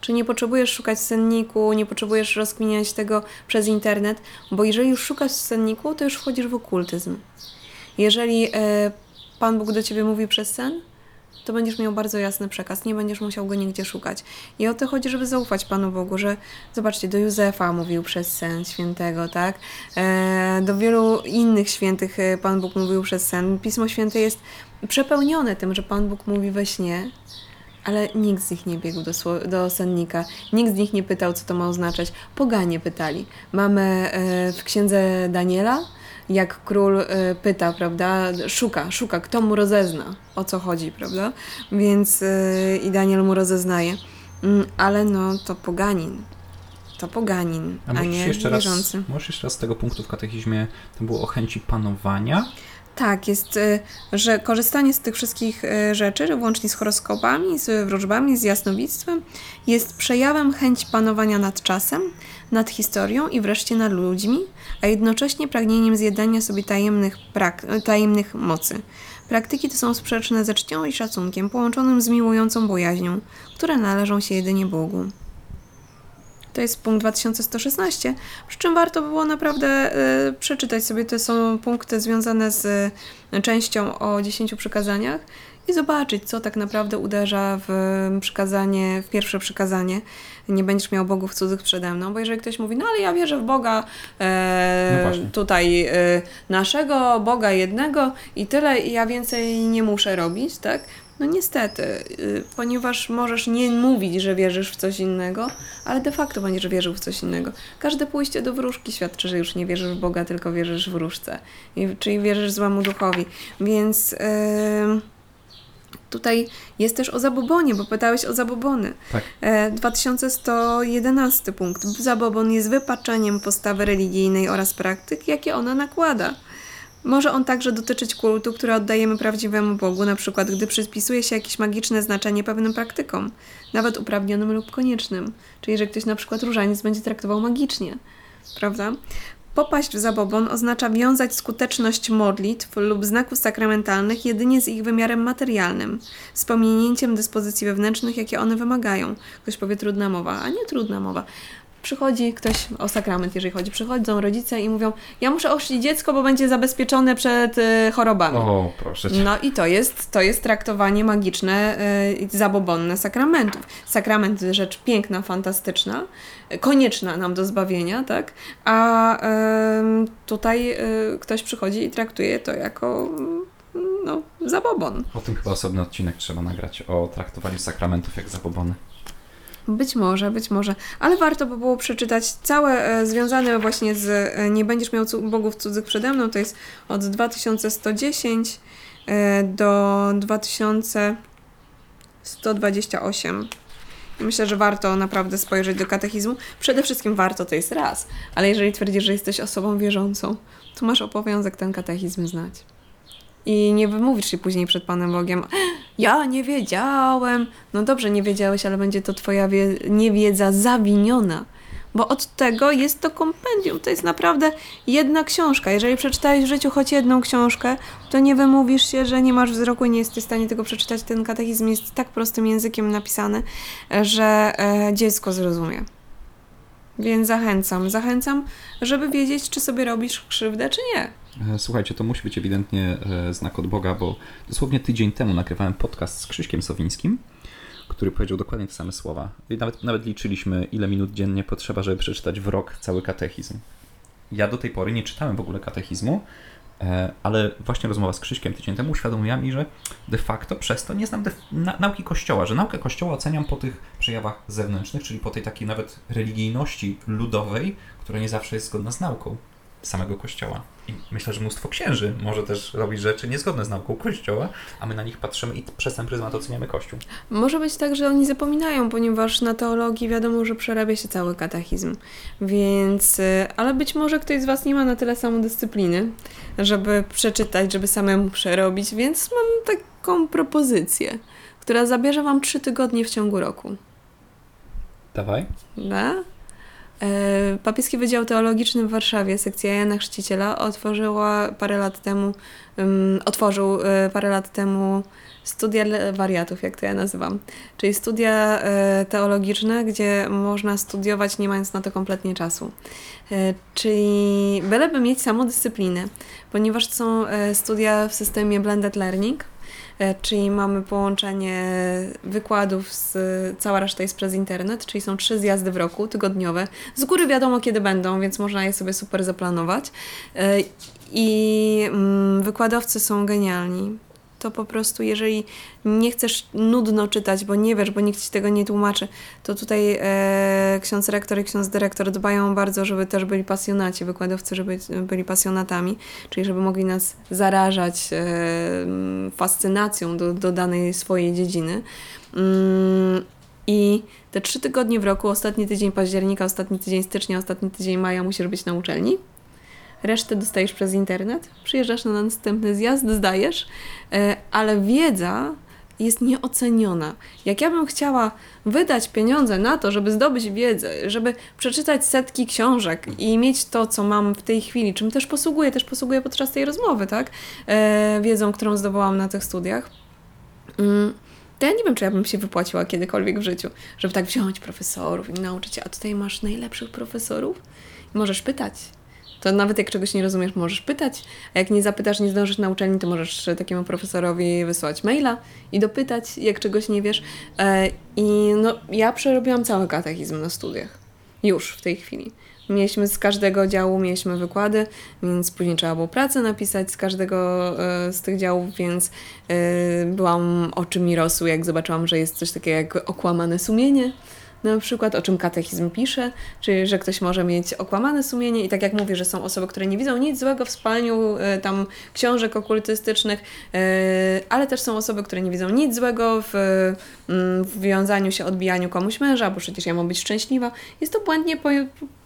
Czy nie potrzebujesz szukać w senniku, nie potrzebujesz rozkminiać tego przez internet, bo jeżeli już szukasz w senniku, to już wchodzisz w okultyzm. Jeżeli e, Pan Bóg do ciebie mówi przez sen, to będziesz miał bardzo jasny przekaz, nie będziesz musiał go nigdzie szukać. I o to chodzi, żeby zaufać Panu Bogu, że zobaczcie, do Józefa mówił przez sen świętego, tak? E, do wielu innych świętych e, Pan Bóg mówił przez sen. Pismo Święte jest przepełnione tym, że Pan Bóg mówi we śnie Ale nikt z nich nie biegł do, do sennika, nikt z nich nie pytał, co to ma oznaczać. Poganie pytali. Mamy e, w księdze Daniela, jak król e, pyta, prawda, szuka, szuka, kto mu rozezna, o co chodzi, prawda? Więc e, i Daniel mu rozeznaje. Mm, ale no, to poganin. To poganin, A a, nie jeszcze, raz, wierzący. możesz jeszcze raz z tego punktu w katechizmie, to było o chęci panowania. Tak, jest, y, że korzystanie z tych wszystkich y, rzeczy, włącznie z horoskopami, z wróżbami, z jasnowictwem, jest przejawem chęci panowania nad czasem, nad historią i wreszcie nad ludźmi, a jednocześnie pragnieniem zjadania sobie tajemnych, prak- tajemnych mocy. Praktyki te są sprzeczne ze czcią i szacunkiem, połączonym z miłującą bojaźnią, które należą się jedynie Bogu. To jest punkt 2116, przy czym warto by było naprawdę y, przeczytać sobie, te są punkty związane z y, częścią o 10 przykazaniach i zobaczyć, co tak naprawdę uderza w przykazanie, w pierwsze przykazanie. Nie będziesz miał bogów cudzych przede mną, bo jeżeli ktoś mówi, no ale ja wierzę w Boga e, No tutaj e, naszego, Boga jednego i tyle, i ja więcej nie muszę robić, tak? No niestety, y, ponieważ możesz nie mówić, że wierzysz w coś innego, ale de facto będziesz wierzył w coś innego. Każde pójście do wróżki świadczy, że już nie wierzysz w Boga, tylko wierzysz w wróżce. Czyli wierzysz złemu duchowi. Więc ym, tutaj jest też o zabobonie, bo pytałeś o zabobony. Tak. E, 2111 punkt. Zabobon jest wypaczeniem postawy religijnej oraz praktyk, jakie ona nakłada. Może on także dotyczyć kultu, który oddajemy prawdziwemu Bogu, na przykład gdy przypisuje się jakieś magiczne znaczenie pewnym praktykom, nawet uprawnionym lub koniecznym. Czyli, że ktoś na przykład różaniec będzie traktował magicznie, prawda? Popaść w zabobon oznacza wiązać skuteczność modlitw lub znaków sakramentalnych jedynie z ich wymiarem materialnym, z pominięciem dyspozycji wewnętrznych, jakie one wymagają. Ktoś powie trudna mowa, a nie trudna mowa. Przychodzi ktoś o sakrament, jeżeli chodzi, przychodzą rodzice i mówią: Ja muszę oszlić dziecko, bo będzie zabezpieczone przed y, chorobami. O, proszę cię. No i to jest, to jest traktowanie magiczne, y, zabobonne sakramentów. Sakrament rzecz piękna, fantastyczna, y, konieczna nam do zbawienia, tak? A tutaj y, ktoś przychodzi i traktuje to jako no, zabobon. O tym chyba osobny odcinek trzeba nagrać, o traktowaniu sakramentów jak zabobony. Być może, być może, ale warto by było przeczytać całe e, związane właśnie z e, Nie będziesz miał bogów cudzych przede mną, to jest od 2110 e, do 2128. Myślę, że warto naprawdę spojrzeć do katechizmu. Przede wszystkim warto to jest raz, ale jeżeli twierdzisz, że jesteś osobą wierzącą, to masz obowiązek ten katechizm znać. I nie wymówisz się później przed Panem Bogiem, ja nie wiedziałem. No dobrze, nie wiedziałeś, ale będzie to twoja wie- niewiedza zawiniona. Bo od tego jest to kompendium. To jest naprawdę jedna książka. Jeżeli przeczytałeś w życiu choć jedną książkę, to nie wymówisz się, że nie masz wzroku i nie jesteś w stanie tego przeczytać. Ten katechizm jest tak prostym językiem napisany, że e, dziecko zrozumie. Więc zachęcam, zachęcam, żeby wiedzieć, czy sobie robisz krzywdę, czy nie. E, Słuchajcie, to musi być ewidentnie e, znak od Boga, bo dosłownie tydzień temu nagrywałem podcast z Krzyśkiem Sowińskim, który powiedział dokładnie te same słowa. I nawet, nawet liczyliśmy, ile minut dziennie potrzeba, żeby przeczytać w rok cały katechizm. Ja do tej pory nie czytałem w ogóle katechizmu, e, ale właśnie rozmowa z Krzyśkiem tydzień temu uświadomiła mi, że de facto przez to nie znam na, nauki Kościoła, że naukę Kościoła oceniam po tych przejawach zewnętrznych, czyli po tej takiej nawet religijności ludowej, która nie zawsze jest zgodna z nauką samego Kościoła. I myślę, że mnóstwo księży może też robić rzeczy niezgodne z nauką Kościoła, a my na nich patrzymy i przez ten pryzmat oceniamy Kościół. Może być tak, że oni zapominają, ponieważ na teologii wiadomo, że przerabia się cały katechizm. Więc, y, ale być może ktoś z Was nie ma na tyle samodyscypliny, żeby przeczytać, żeby samemu przerobić, więc mam taką propozycję, która zabierze Wam trzy tygodnie w ciągu roku. Dawaj. Da? E, Papieski Wydział Teologiczny w Warszawie, sekcja Jana Chrzciciela, otworzyła parę lat temu, um, otworzył e, parę lat temu studia wariatów, jak to ja nazywam. Czyli studia e, teologiczne, gdzie można studiować nie mając na to kompletnie czasu. Czyli byleby mieć samodyscyplinę, ponieważ są studia w systemie blended learning, czyli mamy połączenie wykładów z, cała reszta jest przez internet, czyli są trzy zjazdy w roku, tygodniowe. Z góry wiadomo kiedy będą, więc można je sobie super zaplanować. E, I mm, wykładowcy są genialni. To po prostu jeżeli nie chcesz nudno czytać, bo nie wiesz, bo nikt ci tego nie tłumaczy, to tutaj e, ksiądz rektor i ksiądz dyrektor dbają bardzo, żeby też byli pasjonaci, wykładowcy, żeby byli pasjonatami, czyli żeby mogli nas zarażać e, fascynacją do, do danej swojej dziedziny. Mm, I te trzy tygodnie w roku, ostatni tydzień października, ostatni tydzień stycznia, ostatni tydzień maja musisz być na uczelni. Resztę dostajesz przez internet, przyjeżdżasz na następny zjazd, zdajesz, e, ale wiedza jest nieoceniona. Jak ja bym chciała wydać pieniądze na to, żeby zdobyć wiedzę, żeby przeczytać setki książek i mieć to, co mam w tej chwili, czym też posługuję, też posługuję podczas tej rozmowy, tak? E, wiedzą, którą zdobyłam na tych studiach. Mm, to ja nie wiem, czy ja bym się wypłaciła kiedykolwiek w życiu, żeby tak wziąć profesorów i nauczyć a tutaj masz najlepszych profesorów i możesz pytać. To nawet jak czegoś nie rozumiesz, możesz pytać, a jak nie zapytasz, nie zdążysz na uczelni, to możesz takiemu profesorowi wysłać maila i dopytać, jak czegoś nie wiesz. E, I no, ja przerobiłam cały katechizm na studiach. Już w tej chwili. Mieliśmy z każdego działu, mieliśmy wykłady, więc później trzeba było pracę napisać z każdego e, z tych działów, więc e, byłam, oczy mi rosły, jak zobaczyłam, że jest coś takiego jak okłamane sumienie na przykład, o czym katechizm pisze, czyli że ktoś może mieć okłamane sumienie i tak jak mówię, że są osoby, które nie widzą nic złego w spalaniu e, tam książek okultystycznych, e, ale też są osoby, które nie widzą nic złego w, mm, w wiązaniu się, odbijaniu komuś męża, bo przecież ja mam być szczęśliwa. Jest to błędnie po,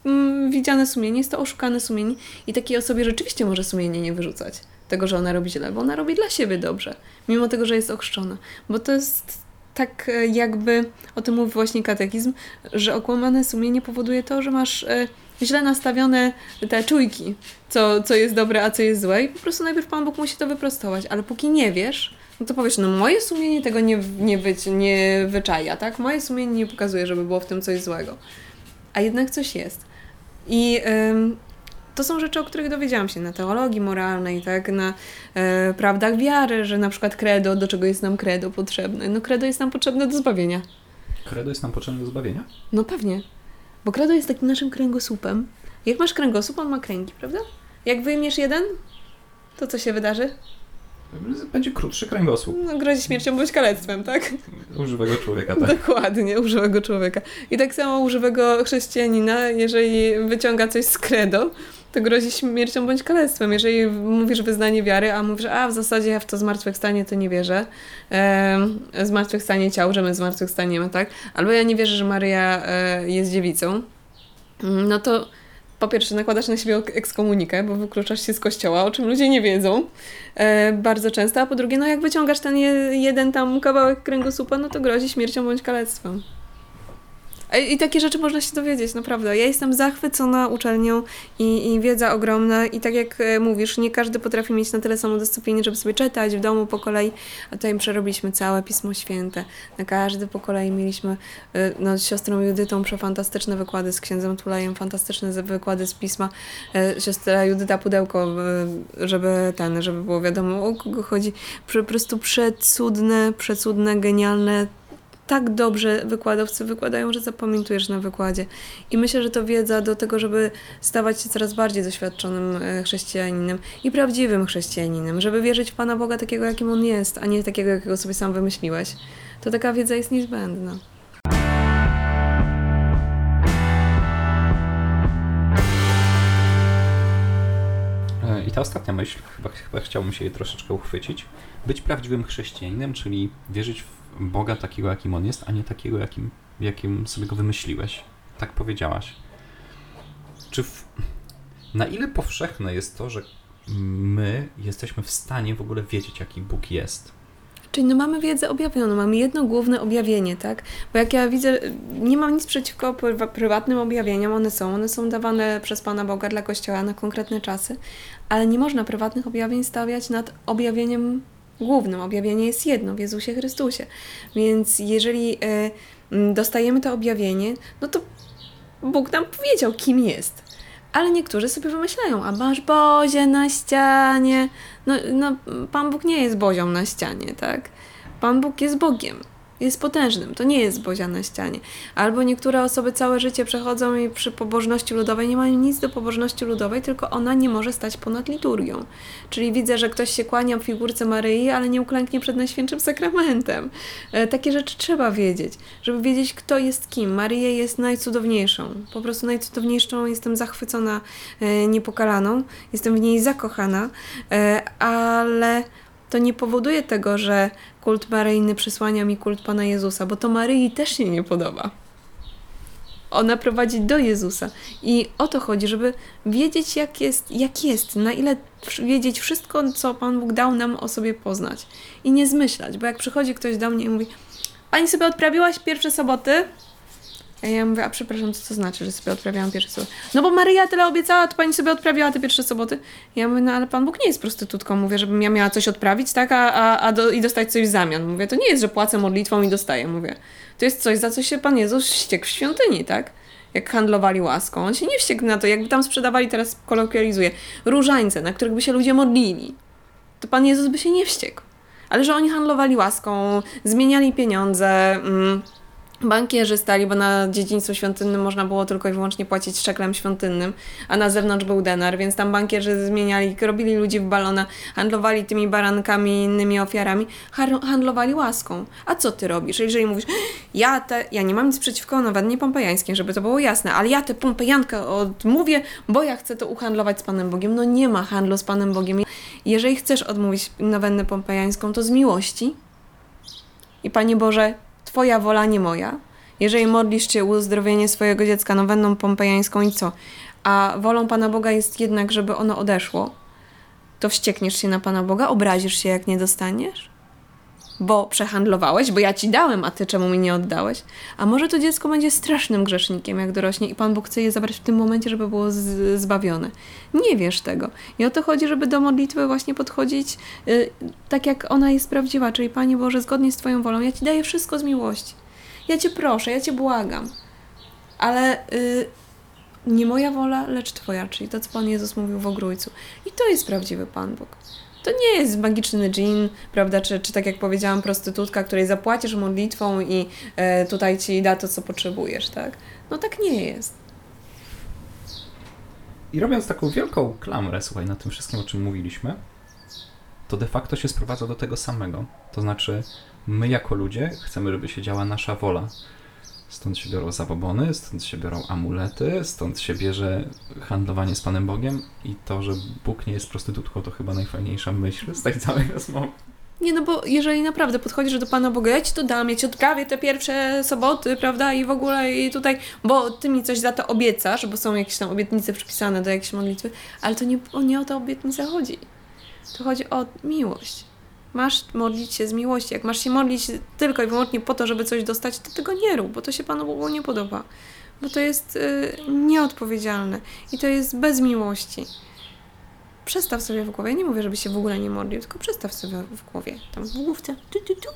mm, widziane sumienie, jest to oszukane sumienie i takiej osobie rzeczywiście może sumienie nie wyrzucać tego, że ona robi źle, bo ona robi dla siebie dobrze, mimo tego, że jest ochrzczona. Bo to jest tak e, jakby, o tym mówi właśnie katechizm, że okłamane sumienie powoduje to, że masz e, źle nastawione te czujki, co, co jest dobre, a co jest złe i po prostu najpierw Pan Bóg musi to wyprostować, ale póki nie wiesz, no to powiesz, no moje sumienie tego nie, nie, wy, nie wyczaja, tak? Moje sumienie nie pokazuje, żeby było w tym coś złego. A jednak coś jest. I to są rzeczy, o których dowiedziałam się na teologii moralnej, tak, na e, prawdach wiary, że na przykład credo, do czego jest nam credo potrzebne? No credo jest nam potrzebne do zbawienia. Credo jest nam potrzebne do zbawienia? No pewnie, bo credo jest takim naszym kręgosłupem. Jak masz kręgosłup, on ma kręgi, prawda? Jak wyjmiesz jeden, to co się wydarzy? Będzie krótszy kręgosłup. No, grozi śmiercią bądź kalectwem, tak? Używego człowieka, tak. Dokładnie, używego człowieka. I tak samo używego chrześcijanina, jeżeli wyciąga coś z credo, to grozi śmiercią bądź kalectwem. Jeżeli mówisz wyznanie wiary, a mówisz, a w zasadzie ja w to zmartwychwstanie to nie wierzę, e, zmartwychwstanie ciał, że my zmartwychwstaniemy, tak? Albo ja nie wierzę, że Maryja e, jest dziewicą, mm, no to po pierwsze nakładasz na siebie ekskomunikę, bo wykluczasz się z kościoła, o czym ludzie nie wiedzą e, bardzo często, a po drugie, no jak wyciągasz ten je, jeden tam kawałek kręgosłupa, no to grozi śmiercią bądź kalectwem. I takie rzeczy można się dowiedzieć, naprawdę. Ja jestem zachwycona uczelnią i, i wiedza ogromna i tak jak e, mówisz, nie każdy potrafi mieć na tyle samodyscypliny, żeby sobie czytać w domu po kolei, a tutaj przerobiliśmy całe Pismo Święte. Na każdy po kolei mieliśmy e, no, z siostrą Judytą przefantastyczne wykłady, z księdzem Tulejem fantastyczne wykłady z Pisma. E, siostra Judyta Pudełko, żeby ten, żeby było wiadomo o kogo chodzi. Po prostu przecudne, przecudne, genialne tak dobrze wykładowcy wykładają, że zapamiętujesz na wykładzie. I myślę, że to wiedza do tego, żeby stawać się coraz bardziej doświadczonym e, chrześcijaninem i prawdziwym chrześcijaninem, żeby wierzyć w Pana Boga takiego, jakim On jest, a nie takiego, jakiego sobie sam wymyśliłeś. To taka wiedza jest niezbędna. E, I ta ostatnia myśl, chyba, chyba chciałbym się jej troszeczkę uchwycić. Być prawdziwym chrześcijaninem, czyli wierzyć w Boga takiego, jakim On jest, a nie takiego, jakim, jakim sobie go wymyśliłeś. Tak powiedziałaś. Czy w... na ile powszechne jest to, że my jesteśmy w stanie w ogóle wiedzieć, jaki Bóg jest? Czyli no mamy wiedzę objawioną, mamy jedno główne objawienie, tak? Bo jak ja widzę, nie mam nic przeciwko prywatnym objawieniom, one są, one są dawane przez Pana Boga dla Kościoła na konkretne czasy, ale nie można prywatnych objawień stawiać nad objawieniem głównym. Objawienie jest jedno w Jezusie Chrystusie. Więc jeżeli e, dostajemy to objawienie, no to Bóg nam powiedział, kim jest. Ale niektórzy sobie wymyślają, a masz Bozie na ścianie. No, no, Pan Bóg nie jest Bozią na ścianie, tak? Pan Bóg jest Bogiem. Jest potężnym. To nie jest Bozia na ścianie. Albo niektóre osoby całe życie przechodzą i przy pobożności ludowej nie mają nic do pobożności ludowej, tylko ona nie może stać ponad liturgią. Czyli widzę, że ktoś się kłania w figurce Maryi, ale nie uklęknie przed Najświętszym Sakramentem. E, takie rzeczy trzeba wiedzieć, żeby wiedzieć, kto jest kim. Maryja jest najcudowniejszą. Po prostu najcudowniejszą. Jestem zachwycona, e, niepokalaną. Jestem w niej zakochana, e, ale to nie powoduje tego, że kult maryjny przysłania mi kult Pana Jezusa, bo to Maryi też się nie podoba. Ona prowadzi do Jezusa. I o to chodzi, żeby wiedzieć, jak jest, jak jest, na ile wiedzieć wszystko, co Pan Bóg dał nam o sobie poznać. I nie zmyślać, bo jak przychodzi ktoś do mnie i mówi Pani sobie odprawiłaś pierwsze soboty? A ja mówię, a przepraszam, co to znaczy, że sobie odprawiałam pierwsze soboty? No bo Maryja tyle obiecała, to pani sobie odprawiała te pierwsze soboty. Ja mówię, no ale Pan Bóg nie jest prostytutką. Mówię, żebym ja miała coś odprawić, tak, a, a, a do, i dostać coś w zamian. Mówię, to nie jest, że płacę modlitwą i dostaję. Mówię, to jest coś, za co się Pan Jezus wściekł w świątyni, tak? Jak handlowali łaską. On się nie wściekł na to, jakby tam sprzedawali, teraz kolokwializuję, różańce, na których by się ludzie modlili. To Pan Jezus by się nie wściekł. Ale że oni handlowali łaską, zmieniali pieniądze, mm, bankierzy stali, bo na dziedziństwo świątynnym można było tylko i wyłącznie płacić szeklem świątynnym, a na zewnątrz był denar, więc tam bankierzy zmieniali, robili ludzi w balona, handlowali tymi barankami i innymi ofiarami, handlowali łaską. A co ty robisz? Jeżeli mówisz, ja te, ja nie mam nic przeciwko nawet nie pompejańskim, żeby to było jasne, ale ja tę pompejankę odmówię, bo ja chcę to uhandlować z Panem Bogiem. No nie ma handlu z Panem Bogiem. Jeżeli chcesz odmówić nowennę pompejańską, to z miłości. I Panie Boże, Twoja wola, nie moja. Jeżeli modlisz się uzdrowienie swojego dziecka nowenną pompejańską i co? A wolą Pana Boga jest jednak, żeby ono odeszło, to wściekniesz się na Pana Boga, obrazisz się, jak nie dostaniesz? Bo przehandlowałeś, bo ja ci dałem, a ty czemu mi nie oddałeś? A może to dziecko będzie strasznym grzesznikiem, jak dorośnie, i Pan Bóg chce je zabrać w tym momencie, żeby było z- zbawione. Nie wiesz tego. I o to chodzi, żeby do modlitwy właśnie podchodzić yy, tak, jak ona jest prawdziwa, czyli Panie Boże, zgodnie z Twoją wolą, ja Ci daję wszystko z miłości. Ja Cię proszę, ja Cię błagam. Ale yy, nie moja wola, lecz Twoja, czyli to, co Pan Jezus mówił w Ogrójcu. I to jest prawdziwy Pan Bóg. To nie jest magiczny dżin, prawda, czy, czy tak jak powiedziałam, prostytutka, której zapłacisz modlitwą i e, tutaj ci da to, co potrzebujesz, tak? No tak nie jest. I robiąc taką wielką klamrę, słuchaj, na tym wszystkim, o czym mówiliśmy, to de facto się sprowadza do tego samego. To znaczy, my jako ludzie chcemy, żeby się działa nasza wola. Stąd się biorą zabobony, stąd się biorą amulety, stąd się bierze handlowanie z Panem Bogiem i to, że Bóg nie jest prostytutką, to chyba najfajniejsza myśl z tej całej rozmowy. Nie, no bo jeżeli naprawdę podchodzisz do Pana Boga, ja Ci to dam, ja Ci odprawię te pierwsze soboty, prawda, i w ogóle i tutaj, bo Ty mi coś za to obiecasz, bo są jakieś tam obietnice przypisane do jakiejś modlitwy, ale to nie, nie o tę obietnicę chodzi. To chodzi o miłość. Masz modlić się z miłości. Jak masz się modlić tylko i wyłącznie po to, żeby coś dostać, to tego nie rób, bo to się Panu Bogu nie podoba. Bo to jest y, nieodpowiedzialne i to jest bez miłości. Przestaw sobie w głowie, nie mówię, żeby się w ogóle nie modlił, tylko przestaw sobie w głowie, tam w główce, tu, tu, tu,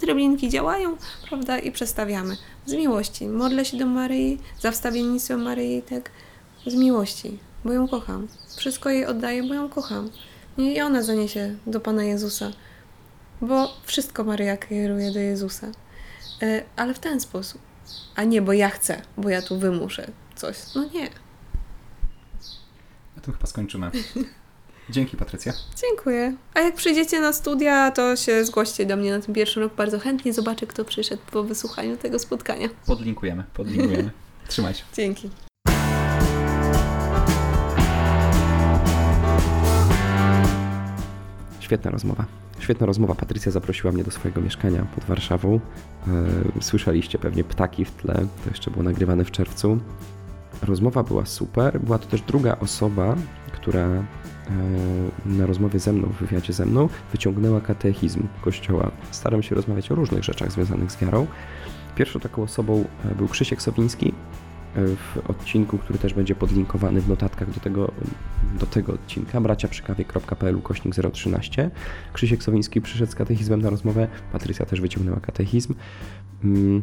drobinki działają, prawda, i przestawiamy. Z miłości. Modlę się do Maryi, za wstawiennictwem Maryi, tak, z miłości, bo ją kocham. Wszystko jej oddaję, bo ją kocham. I ona zaniesie do Pana Jezusa bo wszystko Maryja kieruje do Jezusa. E, ale w ten sposób. A nie, bo ja chcę, bo ja tu wymuszę coś. No nie. Na tym chyba skończymy. Dzięki, Patrycja. Dziękuję. A jak przyjdziecie na studia, to się zgłoście do mnie na tym pierwszym roku. Bardzo chętnie zobaczę, kto przyszedł po wysłuchaniu tego spotkania. Podlinkujemy, podlinkujemy. Trzymaj się. Dzięki. Świetna rozmowa. Świetna rozmowa. Patrycja zaprosiła mnie do swojego mieszkania pod Warszawą. E, słyszeliście pewnie ptaki w tle. To jeszcze było nagrywane w czerwcu. Rozmowa była super. Była to też druga osoba, która e, na rozmowie ze mną, w wywiadzie ze mną, wyciągnęła katechizm Kościoła. Staram się rozmawiać o różnych rzeczach związanych z wiarą. Pierwszą taką osobą e, był Krzysiek Sowiński, w odcinku, który też będzie podlinkowany w notatkach do tego, do tego odcinka, braciaprzykawie.pl kośnik 013. Krzysiek Sowiński przyszedł z katechizmem na rozmowę, Patrycja też wyciągnęła katechizm. Mm,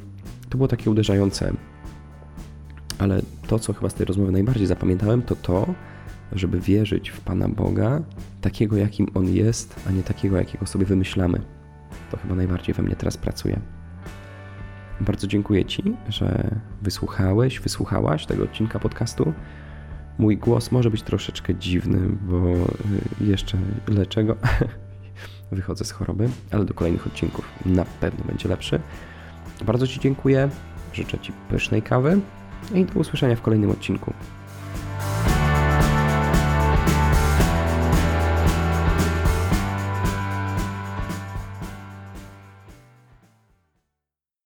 to było takie uderzające, ale to, co chyba z tej rozmowy najbardziej zapamiętałem, to to, żeby wierzyć w Pana Boga, takiego jakim On jest, a nie takiego, jakiego sobie wymyślamy. To chyba najbardziej we mnie teraz pracuje. Bardzo dziękuję Ci, że wysłuchałeś, wysłuchałaś tego odcinka podcastu. Mój głos może być troszeczkę dziwny, bo y, jeszcze leczę go. Wychodzę z choroby, ale do kolejnych odcinków na pewno będzie lepszy. Bardzo Ci dziękuję. Życzę Ci pysznej kawy i do usłyszenia w kolejnym odcinku.